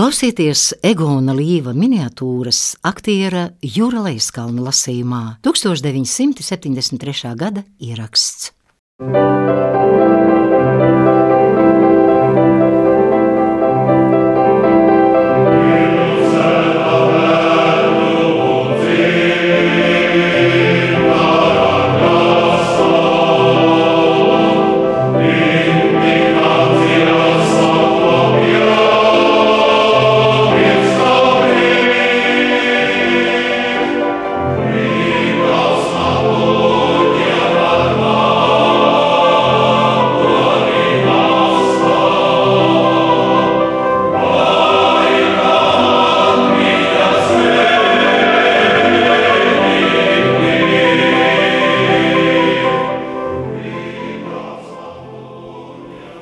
Klausieties Egona Līva miniatūras aktiera Jūra Leiskalna lasījumā 1973. gada ieraksts.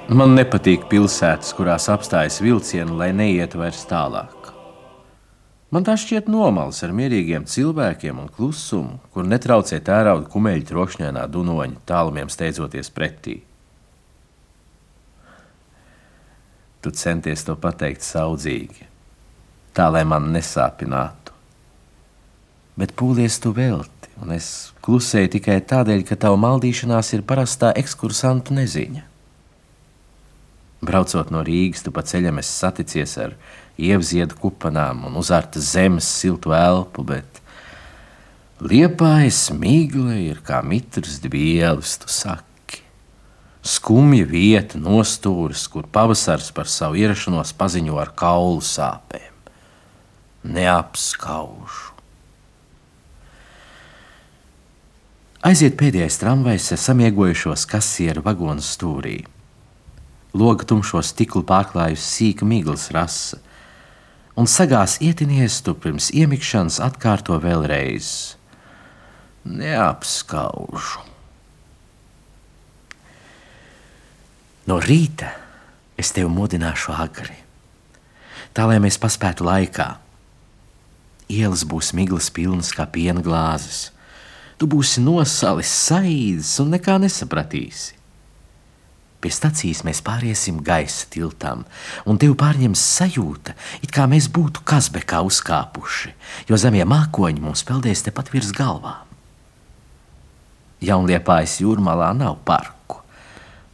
Man nepatīk pilsētas, kurās apstājas vilcieni, lai neietu vairs tālāk. Man tā šķiet nomals ar mierīgiem cilvēkiem un klusumu, kur netraucē tērauda kumeļa trokšņainā dunoņa tālumiem steidzoties pretī. Tu centies to pateikt saudzīgi, tā lai man nesāpinātu. Bet pūlies tu velti, un es klusēju tikai tādēļ, ka tava maldīšanās ir parastā ekskursantu neziņa. Braucot no Rīgas, tu pa ceļam esi saticies ar ievziedu kupanām un uzārtas zemes siltu elpu, bet liepājas mīgle ir kā mitrs dvielis, tu saki. Skumja vieta, nostūris, kur pavasars par savu ierašanos paziņo ar kaulu sāpēm. Neapskaužu. Aiziet pēdējais tramvajs samiegojušos kasieru vagonu stūrī. Loga tumšo stiklu pārklājusi sīka miglas rasa, un sagās ietinies tu pirms iemikšanas atkārto vēlreiz. Neapskaužu. No rīta es tevi modināšu agri, tā lai mēs paspētu laikā. Ielas būs miglas pilnas kā piena glāzes. Tu būsi nosalis, saīdis un nekā nesapratīsi. Pie stacijas mēs pāriesim gaisa tiltām, un tev pārņems sajūta, it kā mēs būtu Kazbekā uzkāpuši, jo zemie mākoņi mums peldēs tepat virs galvām. Jaunliepājas jūrmalā nav parku.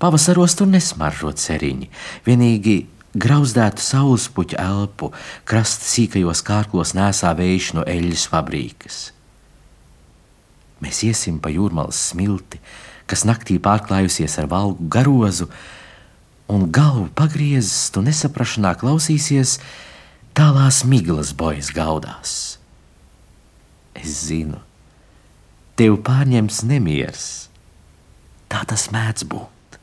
Pavasaros tur nesmaržo ceriņi, vienīgi grauzdētu saulespuķu elpu, krasta sīkajos kārklos nesā vējš no eļļas fabrikas. Mēs iesim pa jūrmalas smilti, kas naktī pārklājusies ar valgu garozu, un galvu pagriezis, tu nesaprašanā klausīsies, tālās miglas bojas gaudās. Es zinu, tev pārņems nemieris. Tā tas mēdz būt.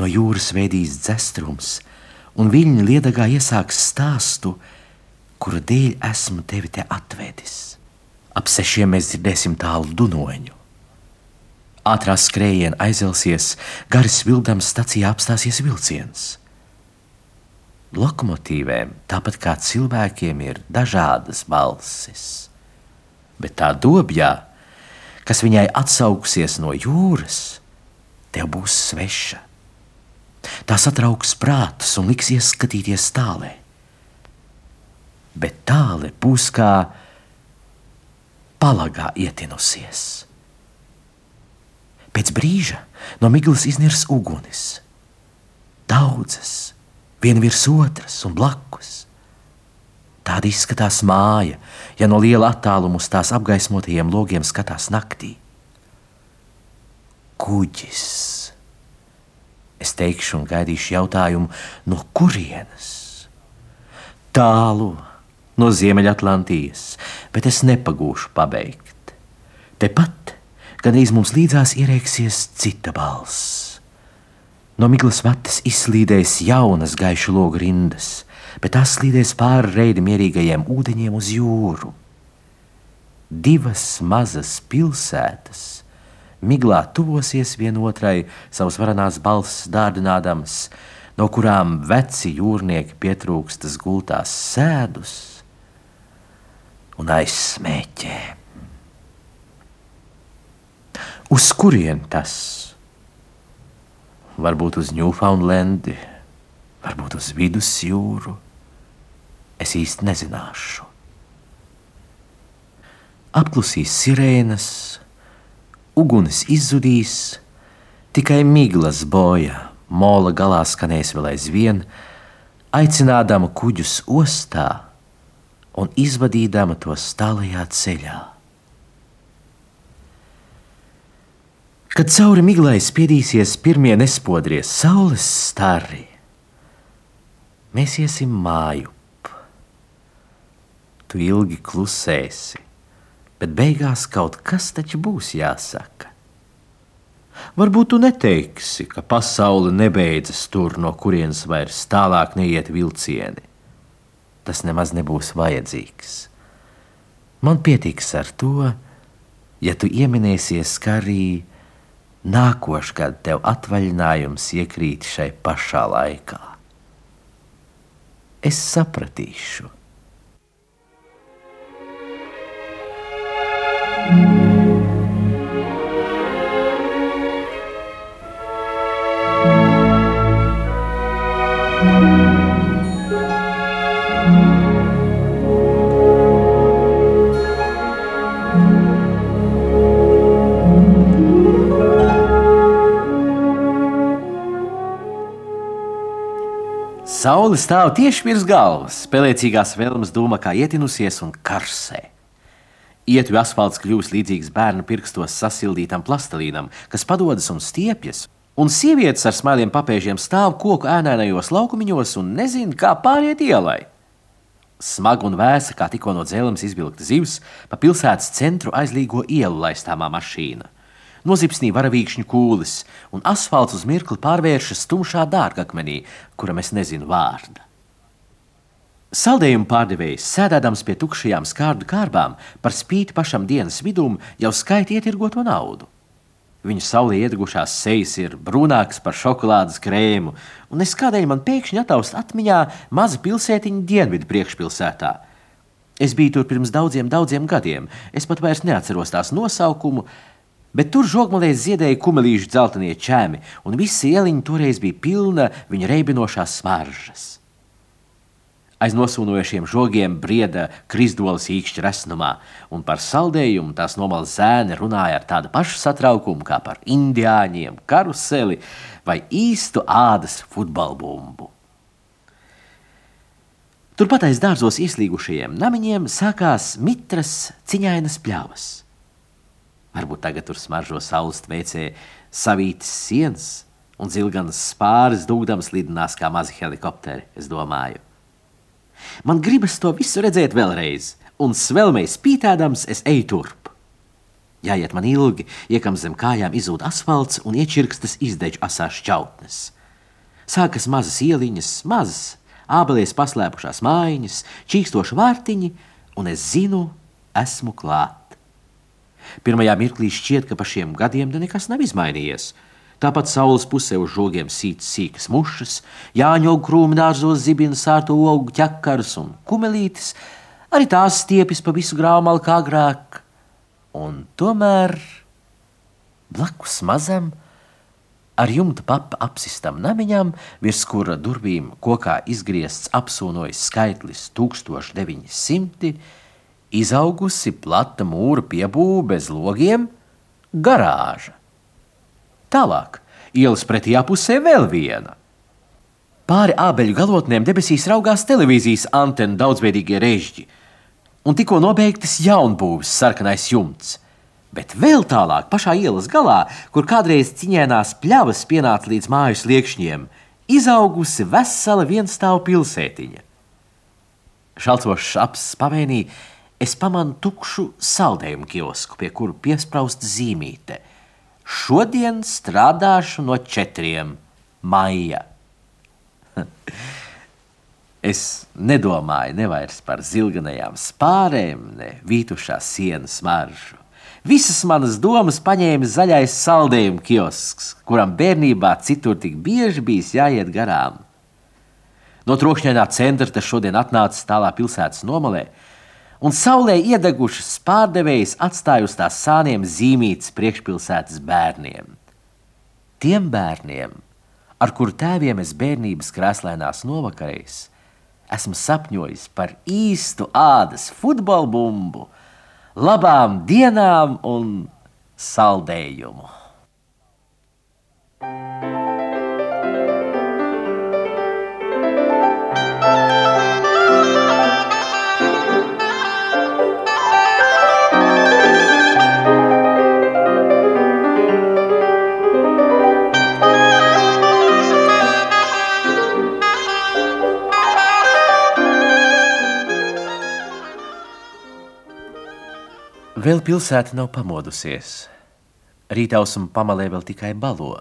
No jūras veidīs dzestrums, un viņa liedagā iesāks stāstu, kura dēļ esmu tevi te atvedis. Ap sešiem mēs dzirdēsim tālu dunoņu. Ātrā skrējienā aizelsies, gari svildams stacijā apstāsies vilciens. Lokomotīvēm, tāpat kā cilvēkiem, ir dažādas balsis, bet tā dobjā, kas viņai atsauksies no jūras, tev būs sveša. Tā satrauks prātus un liks ieskatīties tālē. Bet tāle būs kā palagā ietinusies. Pēc brīža no miglas iznirs uguns. Daudzas, viena virs otras un blakus. Tāda izskatās māja, ja no liela attāluma uz tās apgaismotajiem logiem skatās naktī. Kuģis. Es teikšu, un gaidīšu jautājumu, no kurienes? Tālu no Ziemeļatlantijas, bet es nepagūšu pabeigt. Tepat reiz mums līdzās ierēksies cita balss. No miglas matas izslīdēs jaunas gaišu logu rindas, bet tās slīdēs pāri reidi mierīgajiem ūdeņiem uz jūru. Divas mazas pilsētas miglā tuvosies vienotrai savas varanās balss dārdinādamas, no kurām veci jūrnieki pietrūkstas gultās sēdus un aizsmēķē. Uz kurien tas? Varbūt uz Newfoundlandi, varbūt uz vidusjūru. es īsti nezināšu. Apklusīs sirēnas, uguns izzudīs, tikai miglas bojā, mola galā skanēs vēl aizvien, aicinādama kuģus ostā un izvadīdama tos tālajā ceļā. Kad cauri miglai spiedīsies pirmie nespodrie saules stari, mēs iesim mājup. Tu ilgi klusēsi, bet beigās kaut kas taču būs jāsaka. Varbūt tu neteiksi, ka pasaule nebeidzas tur, no kurienes vairs tālāk neiet vilcieni. Tas nemaz nebūs vajadzīgs. Man pietiks ar to, ja tu ieminēsies, ka arī nākošgad tev atvaļinājums iekrīt šai pašā laikā. Es sapratīšu. Saule stāv tieši virs galvas, spēlēcīgās vēlmes doma kā ietinusies un karsē. Ietvi asfalts kļūst līdzīgs bērnu pirkstos sasildītam plastelīnam, kas padodas un stiepjas, un sievietes ar smailiem papēžiem stāv koku ēnainajos laukumiņos un nezina, kā pāriet ielai. Smaga un vēsa, kā tikko no dzēlams izvilkta zivs, pa pilsētas centru aizlīgo ielu laistāmā mašīna. Nozipsnī varavīkšņu kūlis, un asfalts uz mirkli pārvēršas tumšā dārgakmenī, kuram es nezinu vārdu. Saldējumu pārdevējs, sēdēdams pie tukšajām skārdu kārbām, par spīti pašam dienas vidum, jau skaita ietirgoto naudu. Viņa saulē iedegušās sejas ir brūnākas par šokolādes krēmu, un es kādēļ man pēkšņi ataust atmiņā maza pilsētiņa dienvidu priekšpilsētā. Es biju tur pirms daudziem, daudziem gadiem. Es pat vairs neatceros tās nosaukumu, Bet tur žogmalēs ziedēja kumelīšu dzeltenie čēmi, un visa ieliņa toreiz bija pilna viņa reibinošās smaržas. Aiz nosūnojošiem žogiem brieda krisdolas īkšķa resnumā, un par saldējumu tās nomalas zēni runāja ar tādu pašu satraukumu kā par indiāņiem, karuseli vai īstu ādas futbolbumbu. Turpat aiz dārzos ieslīgušajiem namiņiem sākās mitras ciņainas pļavas. Varbūt tagad tur smaržo saules veicē savītas sienas, un zilganas spāris dūdams lidinās kā mazi helikopteri, es domāju. Man gribas to visu redzēt vēlreiz, un svelmei spītēdams es eju turp. Jāiet man ilgi, iekam zem kājām izzūd asfalts un iečirkstas izdeģu asās šķautnes. Sākas mazas ieliņas, mazas, ābelēs paslēpušās mājiņas, čīkstoši vārtiņi, un es zinu, esmu klāt. Pirmajā mirklī šķiet, ka pa šiem gadiem nekas nav izmainījies. Tāpat saules pusē uz žogiem sītas sīkas mušas, jāņogu krūmu dārzos zibina sārto augu ķekars un kumelītis, arī tās stiepjas pa visu grāmalu kā agrāk. Un tomēr blakus mazam, ar jumta papa apsistam namiņam, virs kura durvīm kokā izgriezts apsūnojis skaitlis 1900 izaugusi plata mūra piebūve bez logiem, garāža. Tālāk, ielas pretījā pusē vēl viena. Pāri ābeļu galotnēm debesīs raugās televīzijas antena daudzveidīgie režģi, un tikko nobeigtas jaunbūves sarkanais jumts. Bet vēl tālāk, pašā ielas galā, kur kādreiz ciņēnās pļavas pienāca līdz mājas liekšņiem, izaugusi vesela vienstāvu pilsētiņa. Šalcošs apsis pavēnīja, es pamanu tukšu saldējumu kiosku, pie kura piesprāsta zīmīte. Šodien strādāšu no četriem maija. es nedomāju ne vairs par zilganajām spārēm, ne vītušās sienas maržu. Visas manas domas paņēma zaļais saldējuma kiosks, kuram bērnībā citur tik bieži bijis jāiet garām. No trokšņainā centra tas šodien atnācis tālā pilsētas nomalē, un saulē iedegušas pārdevējas atstāja uz tās sāniem zīmītas priekšpilsētas bērniem. Tiem bērniem, ar kuru tēviem es bērnības krēslainās novakarēs, esmu sapņojis par īstu ādas futbola bumbu, labām dienām un saldējumu. Vēl pilsēta nav pamodusies. Rītausma pamalē vēl tikai balo,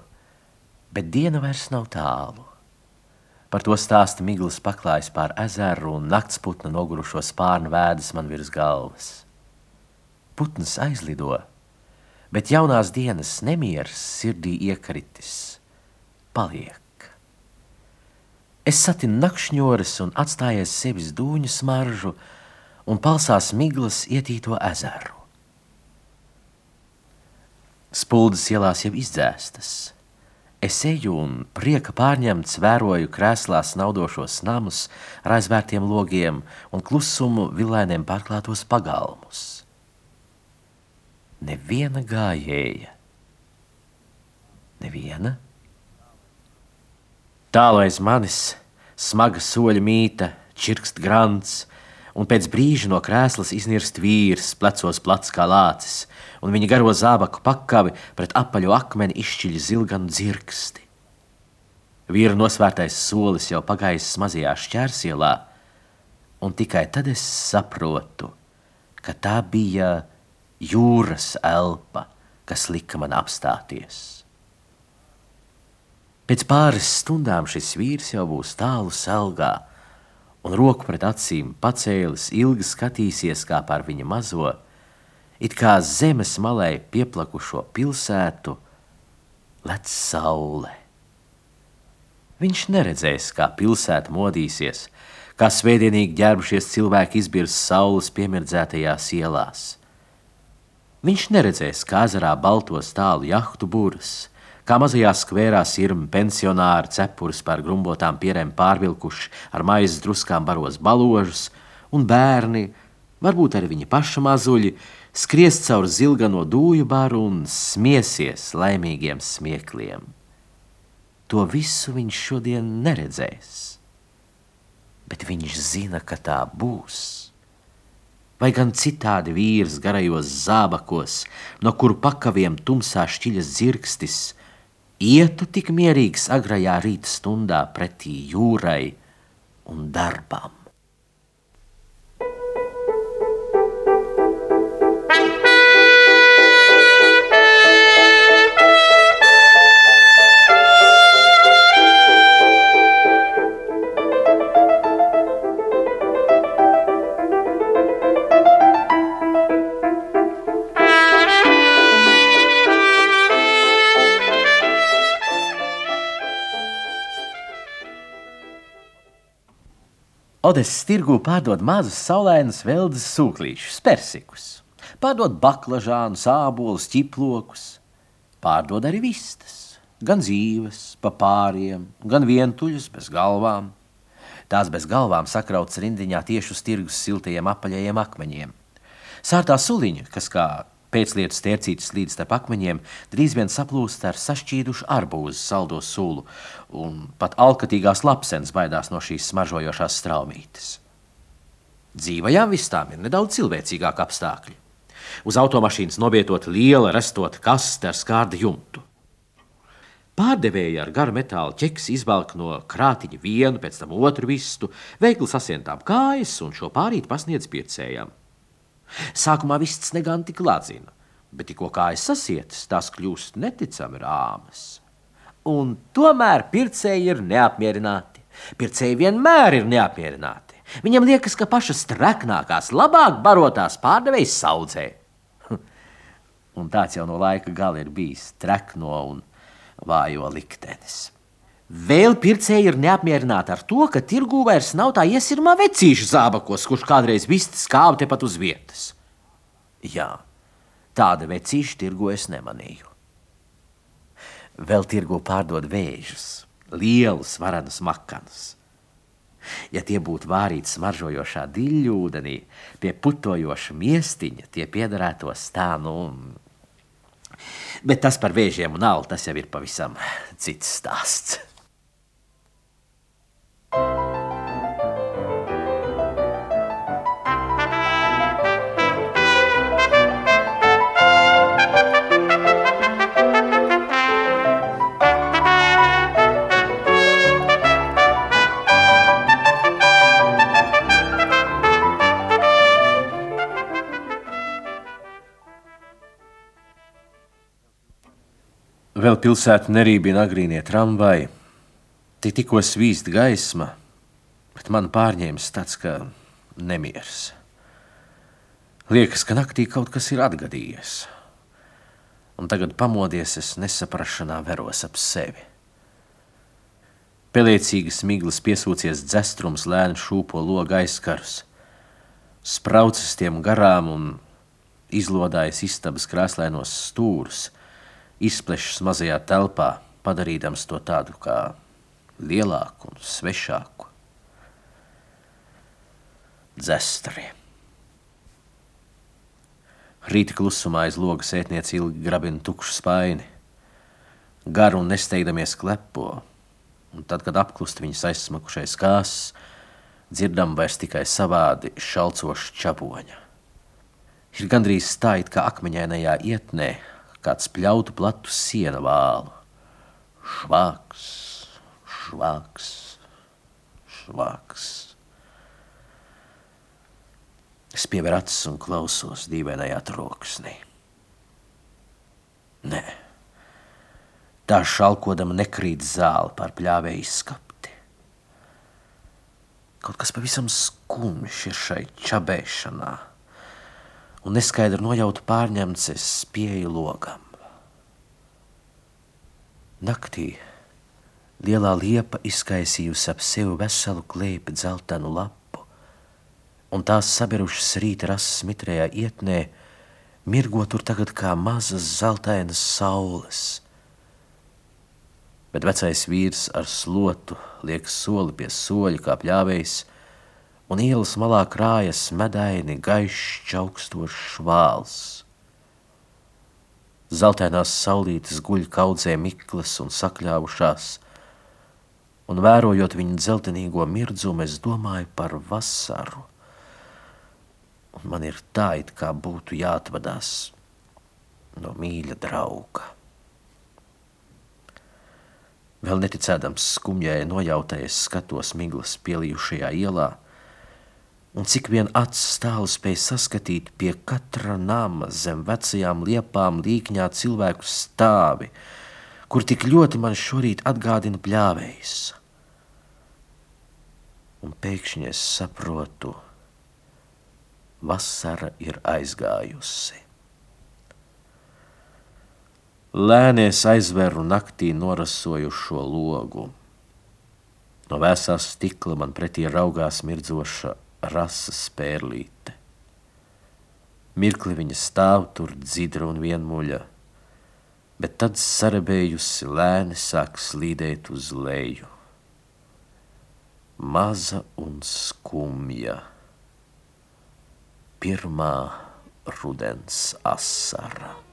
bet diena vairs nav tālu. Par to stāsta Migls paklājas pār ezeru un naktsputna nogurušo spārnu vēdas man virs galvas. Putns aizlido, bet jaunās dienas nemieris sirdī iekritis, paliek. Es satinu nakšņoras un atstājies sevis dūņu smaržu un palsās miglas ietīto ezeru. Spuldas ielās jau izdzēstas. Es eju un prieka pārņemts vēroju krēslās naudošos namus ar aizvērtiem logiem un klusumu vilainiem pārklātos pagalmus. Neviena gājēja. Neviena. Tālu aiz manis smaga soļa mīta, čirkst grants, un pēc brīža no krēslas iznirst vīrs, plecos plats kā lācis, un viņa garo zābaku pakavi pret apaļo akmeni izšķiļ zilganu dzirksti. Vīra nosvērtais solis jau pagājis mazajā šķērsielā, un tikai tad es saprotu, ka tā bija jūras elpa, kas lika man apstāties. Pēc pāris stundām šis vīrs jau būs tālu selgā, un roku pret acīm pacēlis, ilgi skatīsies kā par viņa mazo, it kā zemes malai pieplakušo pilsētu, lec saule. Viņš neredzēs, kā pilsēta modīsies, kā svētdienīgi ģērbušies cilvēki izbirs saules piemirdzētajās ielās. Viņš neredzēs, kā ezerā baltos tālu jahtu būras, kā mazajā skvērā sirmi pensionāri cepures par grumbotām pierēm pārvilkuši ar maizes druskām baros baložus, un bērni, varbūt arī viņa paša mazuļi, skries caur zilgano dūju baru un smiesies laimīgiem smiekliem. To visu viņš šodien neredzēs, bet viņš zina, ka tā būs. Vai gan citādi vīrs garajos zābakos, no kuru pakaviem tumsā šķiļas dzirkstis, ietu tik mierīgs agrajā rīta stundā pretī jūrai un darbam. Odeses tirgū pārdod mazus saulēnus veldes sūklīšus, persikus, pārdod baklažānus, ābolus, ķiplokus, pārdod arī vistas, gan dzīves, pa pāriem, gan vientuļus bez galvām. Tās bez galvām sakrauts rindiņā tieši uz tirgus siltajiem apaļajiem akmeņiem. Sārtā suliņa, kas kā Pēclietas tērcītas līdz starp akmeņiem drīz vien saplūst ar sašķīdušu arbūzu saldo sulu, un pat alkatīgās lapsenes baidās no šīs smaržojošās straumītes. Dzīvajām vistām ir nedaudz cilvēcīgāki apstākļi. Uz automašīnas novietota liela restota kaste ar skārda jumtu. Pārdevēja ar garu metāla ķeksi izvelk no krātiņa vienu, pēc tam otru vistu, veikli sasientām kājas un šo pārīt pasniedz pircējām. Sākumā viss negan tik lādzina, bet tikko kājas sasietas, tās kļūst neticami rāmas. Un tomēr pircēji ir neapmierināti. Pircēji vienmēr ir neapmierināti. Viņam liekas, ka pašas traknākās, labāk barotās pārdevējas saudzē. un tāds jau no laika gala ir bijis trekno un vājo liktenis. Vēl pircēji ir neapmierināti ar to, ka tirgū vairs nav tā iesirmā vecīša zābakos, kurš kādreiz viss skāba tepat uz vietas. Jā, tāda vecīša tirgu es nemanīju. Vēl tirgu pārdod vēžus, lielus, varenus makanus. Ja tie būtu vārīti smaržojošā diļūdenī, pie putojoša miestiņa, tie piederētos tā, nu. Bet tas par vēžiem un alu, tas jau ir pavisam cits stāsts. Vēl pilsēta nerībina agrīnie tramvaji. Tik tikko svīst gaisma, bet man pārņēmis tāds kā nemieris. Liekas, ka naktī kaut kas ir atgadījies. Un tagad pamodies, es nesaprašanā veros ap sevi. Peliecīgas miglas piesūcies dzestrums, lēni šūpo loga aizskars, spraucas tiem garām un izlodājas istabas krāslainos stūrus – izplešas mazajā telpā, padarīdams to tādu kā lielāku un svešāku. Dzestri. Rīta klusumā aiz logas ētniece ilgi grabina tukšu spaini, garu un nesteigdamies klepo, un tad, kad apklust viņas aizsmakušais kāsas, dzirdam vairs tikai savādi šalcošu čaboņa. Ir gandrīz tā, it kā akmeņainajā ietnē kāds pļautu platu siena vālu. Švāks, švāks, švāks. Es pievēru acis un klausos dīvainajā troksnī. Nē, tā šalkodama nekrīt zāle pār pļāvēju izskapti. Kaut kas pavisam skumjš ir šai čabēšanā un neskaidri nojautu pārņemts es pieeju logam. Naktī lielā liepa izkaisījusi ap sevi veselu klēpi dzeltenu lapu, un tās sabirušas rīta rases mitrējā ietnē, mirgo tur tagad kā mazas zeltainas saules. Bet vecais vīrs ar slotu liek soli pie soļa kā pļāvējs, un ielas malā krājas medaini, gaišs, čaukstošs vāls. Zeltainās saulītes guļ kaudzē miklas un sakļāvušās, un vērojot viņa dzeltenīgo mirdzumu, es domāju par vasaru. Un man ir tā, it kā būtu jāatvadās no mīļa drauga. Vēl neticēdams skumjai nojautai, es skatos miglas pielījušajā ielā, un cik vien acis tālu spēj saskatīt pie katra nama zem vecajām liepām līkņā cilvēku stāvi, kur tik ļoti man šorīt atgādina pļāvējs. Un pēkšņi es saprotu, vasara ir aizgājusi. Lēnies aizveru naktī norasojušo logu. No vēsā stikla man pretī raugās mirdzoša rases pērlīte. Mirkli viņa stāv tur dzidra un vienmuļa, bet tad sarebējusi lēni sāk slīdēt uz leju. Maza un skumja, pirmā rudens asara.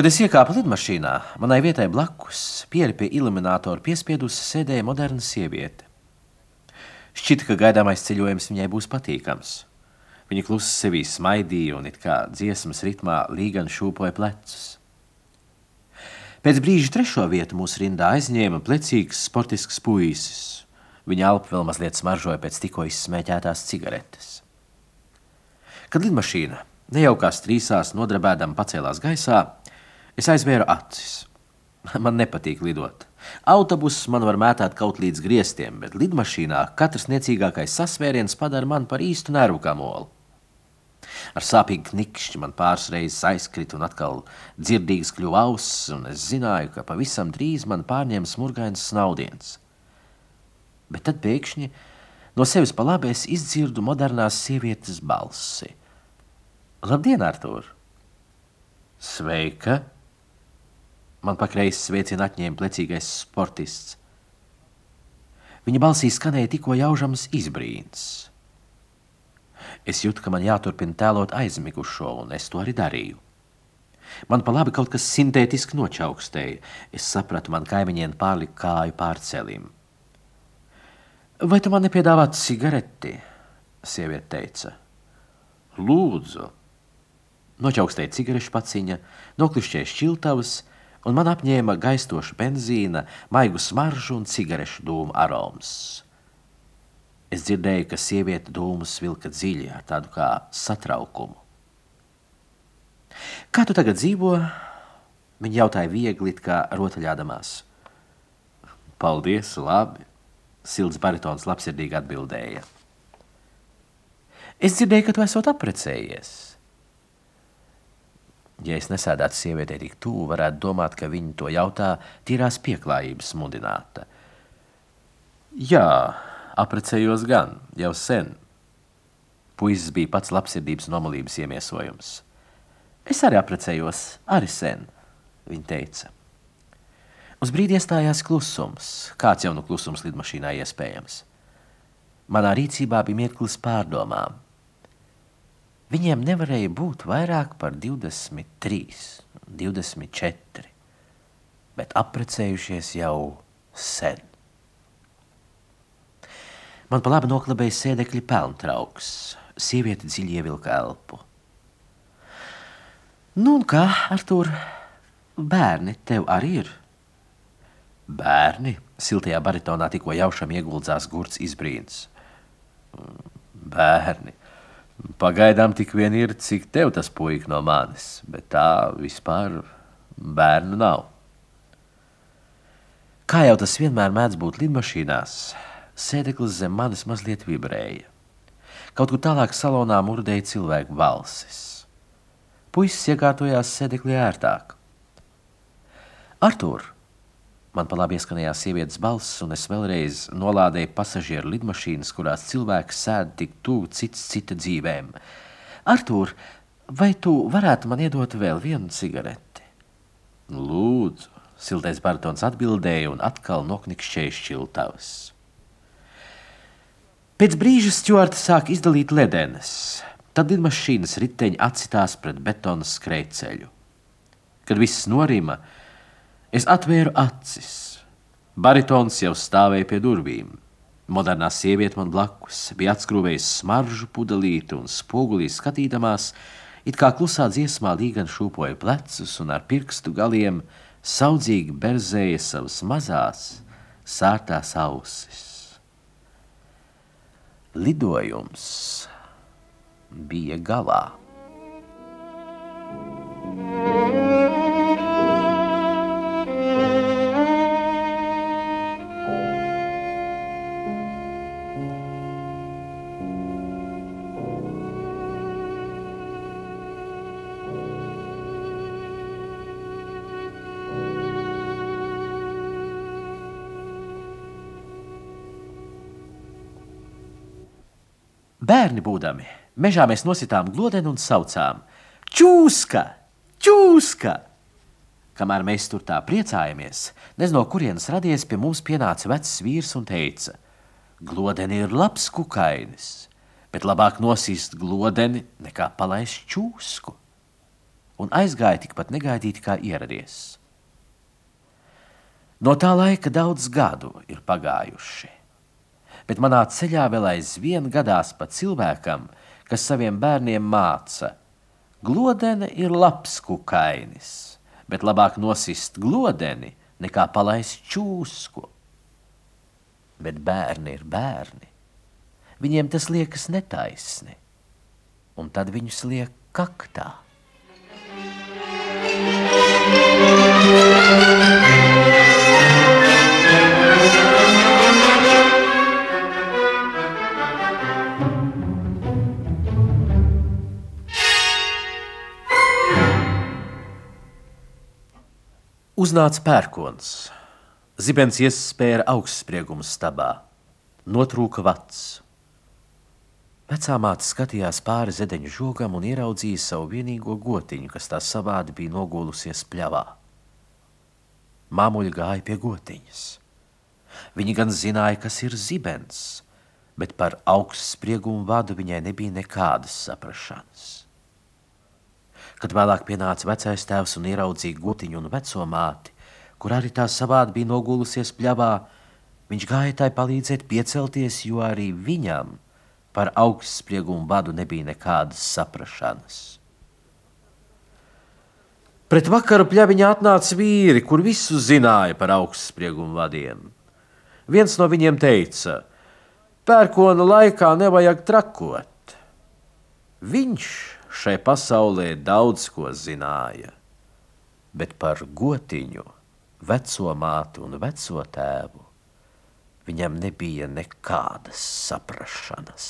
Kad es iekāpu lidmašīnā, manai vietai blakus, pieri pie iluminatoru piespiedusi, sēdēja moderna sieviete. Šķita, ka gaidāmais ceļojums viņai būs patīkams. Viņa klusi sevī smaidīja un it kā dziesmas ritmā līgan šūpoja plecus. Pēc brīža trešo vietu mūsu rindā aizņēma plecīgs sportisks puisis. Viņa elpa vēl mazliet smaržoja pēc tikko izsmēķētās cigaretes. Kad lidmašīna nejaukās trīsās nodarbēdam pacēlās gaisā, Es aizvēru acis. Man nepatīk lidot. Autobuss man var mētāt kaut līdz griestiem, bet lidmašīnā katrs niecīgākais sasvēriens padara mani par īstu nervu kamolu. Ar sāpīgu knikšķi man pāris reizes aizkrita un atkal dzirdīgs kļuva auss, un es zināju, ka pavisam drīz man pārņems smurgains snaudiens. Bet tad pēkšņi no sevis pa labi es izdzirdu modernās sievietes balsi. Labdien, Artur! Sveika! Man pakreizes sveicienu atņēma plecīgais sportists. Viņa balsī skanēja tikko jaužams izbrīns. Es jūtu, ka man jāturpina tēlot aizmigušo, un es to arī darīju. Man pa labi kaut kas sintētiski nočaukstēja. Es sapratu, man kaimiņiem pārlika kāju pārcelim. Vai tu man nepiedāvāt cigareti? Sieviete teica. Lūdzu. Nočaukstēja cigarešu paciņa, noklišķēja šķiltavas, un man apņēma gaistoša benzīna, maigu smaržu un cigarešu dūmu aromas. Es dzirdēju, ka sieviete dūmus vilka dziļi ar tādu kā satraukumu. Kā tu tagad dzīvo? Viņa jautāja viegli, kā rotaļādamās. Paldies, labi, silts baritons labsirdīgi atbildēja. Es dzirdēju, ka tu esot apprecējies. Ja es nesēdētu sievietei tik tuvu, varētu domāt, ka viņa to jautā tīrās pieklājības mudināta. Jā, Apprecējos gan, jau sen. Puisis bija pats labsirdības nomalības iemiesojums. Es arī apprecējos, arī sen, viņa teica. Uz brīdi iestājās klusums, kāds jau nu klusums lidmašīnā iespējams. Manā rīcībā bija mirklis pārdomām. Viņiem nevarēja būt vairāk par 23, 24, bet apprecējušies jau sen. Man pa labi noklabēja sēdekļa pelntrauks. Sieviete dziļi ievilka elpu. Nu, un kā, Artur, bērni tev arī ir? Bērni, siltajā baritonā tikko jaušam ieguldzās gurts izbrīns. Bērni, pagaidām tik vien ir, cik tev tas puika no manis, bet tā vispār bērnu nav. Kā jau tas vienmēr mēdz būt lidmašīnās, Sēdeklis zem manis mazliet vibrēja. Kaut kur tālāk salonā murdēja cilvēku balsis. Puisis iekārtojās sēdeklī ērtāk. Artur! Man pa labi ieskanējās sievietes balss, un es vēlreiz nolādēju pasažieru lidmašīnas, kurās cilvēks sēd tik tuvu cits cita dzīvēm. Artur, vai tu varētu man iedot vēl vienu cigareti? Lūdzu, siltais baritons atbildēja un atkal noknikšķēja šķiltavas. Pēc brīža stūrta sāk izdalīt ledenes. Tad lidmašīnas riteņi atsitās pret betona skrejceļu. Kad viss norima, es atvēru acis. Baritons jau stāvēja pie durvīm. Modernā sieviete man blakus bija atskrūvējusi smaržu pudelīti un spogulī skatīdamās, it kā klusā dziesmā līgan šūpoja plecus un ar pirkstu galiem saudzīgi berzēja savas mazās, sārtās ausis lidojums bija galā. Bērni būdami, mežā mēs nositām glodeni un saucām: Čūska! Čūska! Kamēr mēs tur tā priecājamies, nezinu, no kurienes radies pie mums pienāca vecs vīrs un teica: Glodeni ir labs kukainis, bet labāk nosist glodeni nekā palaist čūsku. Un aizgāja tikpat negaidīti, kā ieradies. No tā laika daudz gadu ir pagājuši bet manā ceļā vēl aizvien gadās pa cilvēkam, kas saviem bērniem māca. Glodene ir labs kukainis, bet labāk nosist glodeni nekā palaist čūsku. Bet bērni ir bērni. Viņiem tas liekas netaisni, un tad viņus liek kaktā. Thank you. Uznāca pērkons. Zibens iespēja augstspriegumu stabā. Notrūka vats. Vecā māte skatījās pāri zedeņu žogam un ieraudzīja savu vienīgo gotiņu, kas tā savādi bija nogulusies pļavā. Māmuļa gāja pie gotiņas. Viņa gan zināja, kas ir zibens, bet par augstspriegumu vadu viņai nebija nekādas saprašanas. Kad vēlāk pienāca vecais tēvs un ieraudzīja gotiņu un veco māti, kur arī tā savādi bija nogulusies pļavā, viņš gāja tai palīdzēt piecelties, jo arī viņam – Par augstspriegumu badu nebija nekādas saprašanas. Pret vakaru pļaviņā atnāca vīri, kur visu zināja par augstspriegumu vadiem. Viens no viņiem teica, pērkona laikā nevajag trakot. Viņš šai pasaulē daudz ko zināja, bet par gotiņu, veco mātu un veco tēvu Viņam nebija nekādas saprašanas.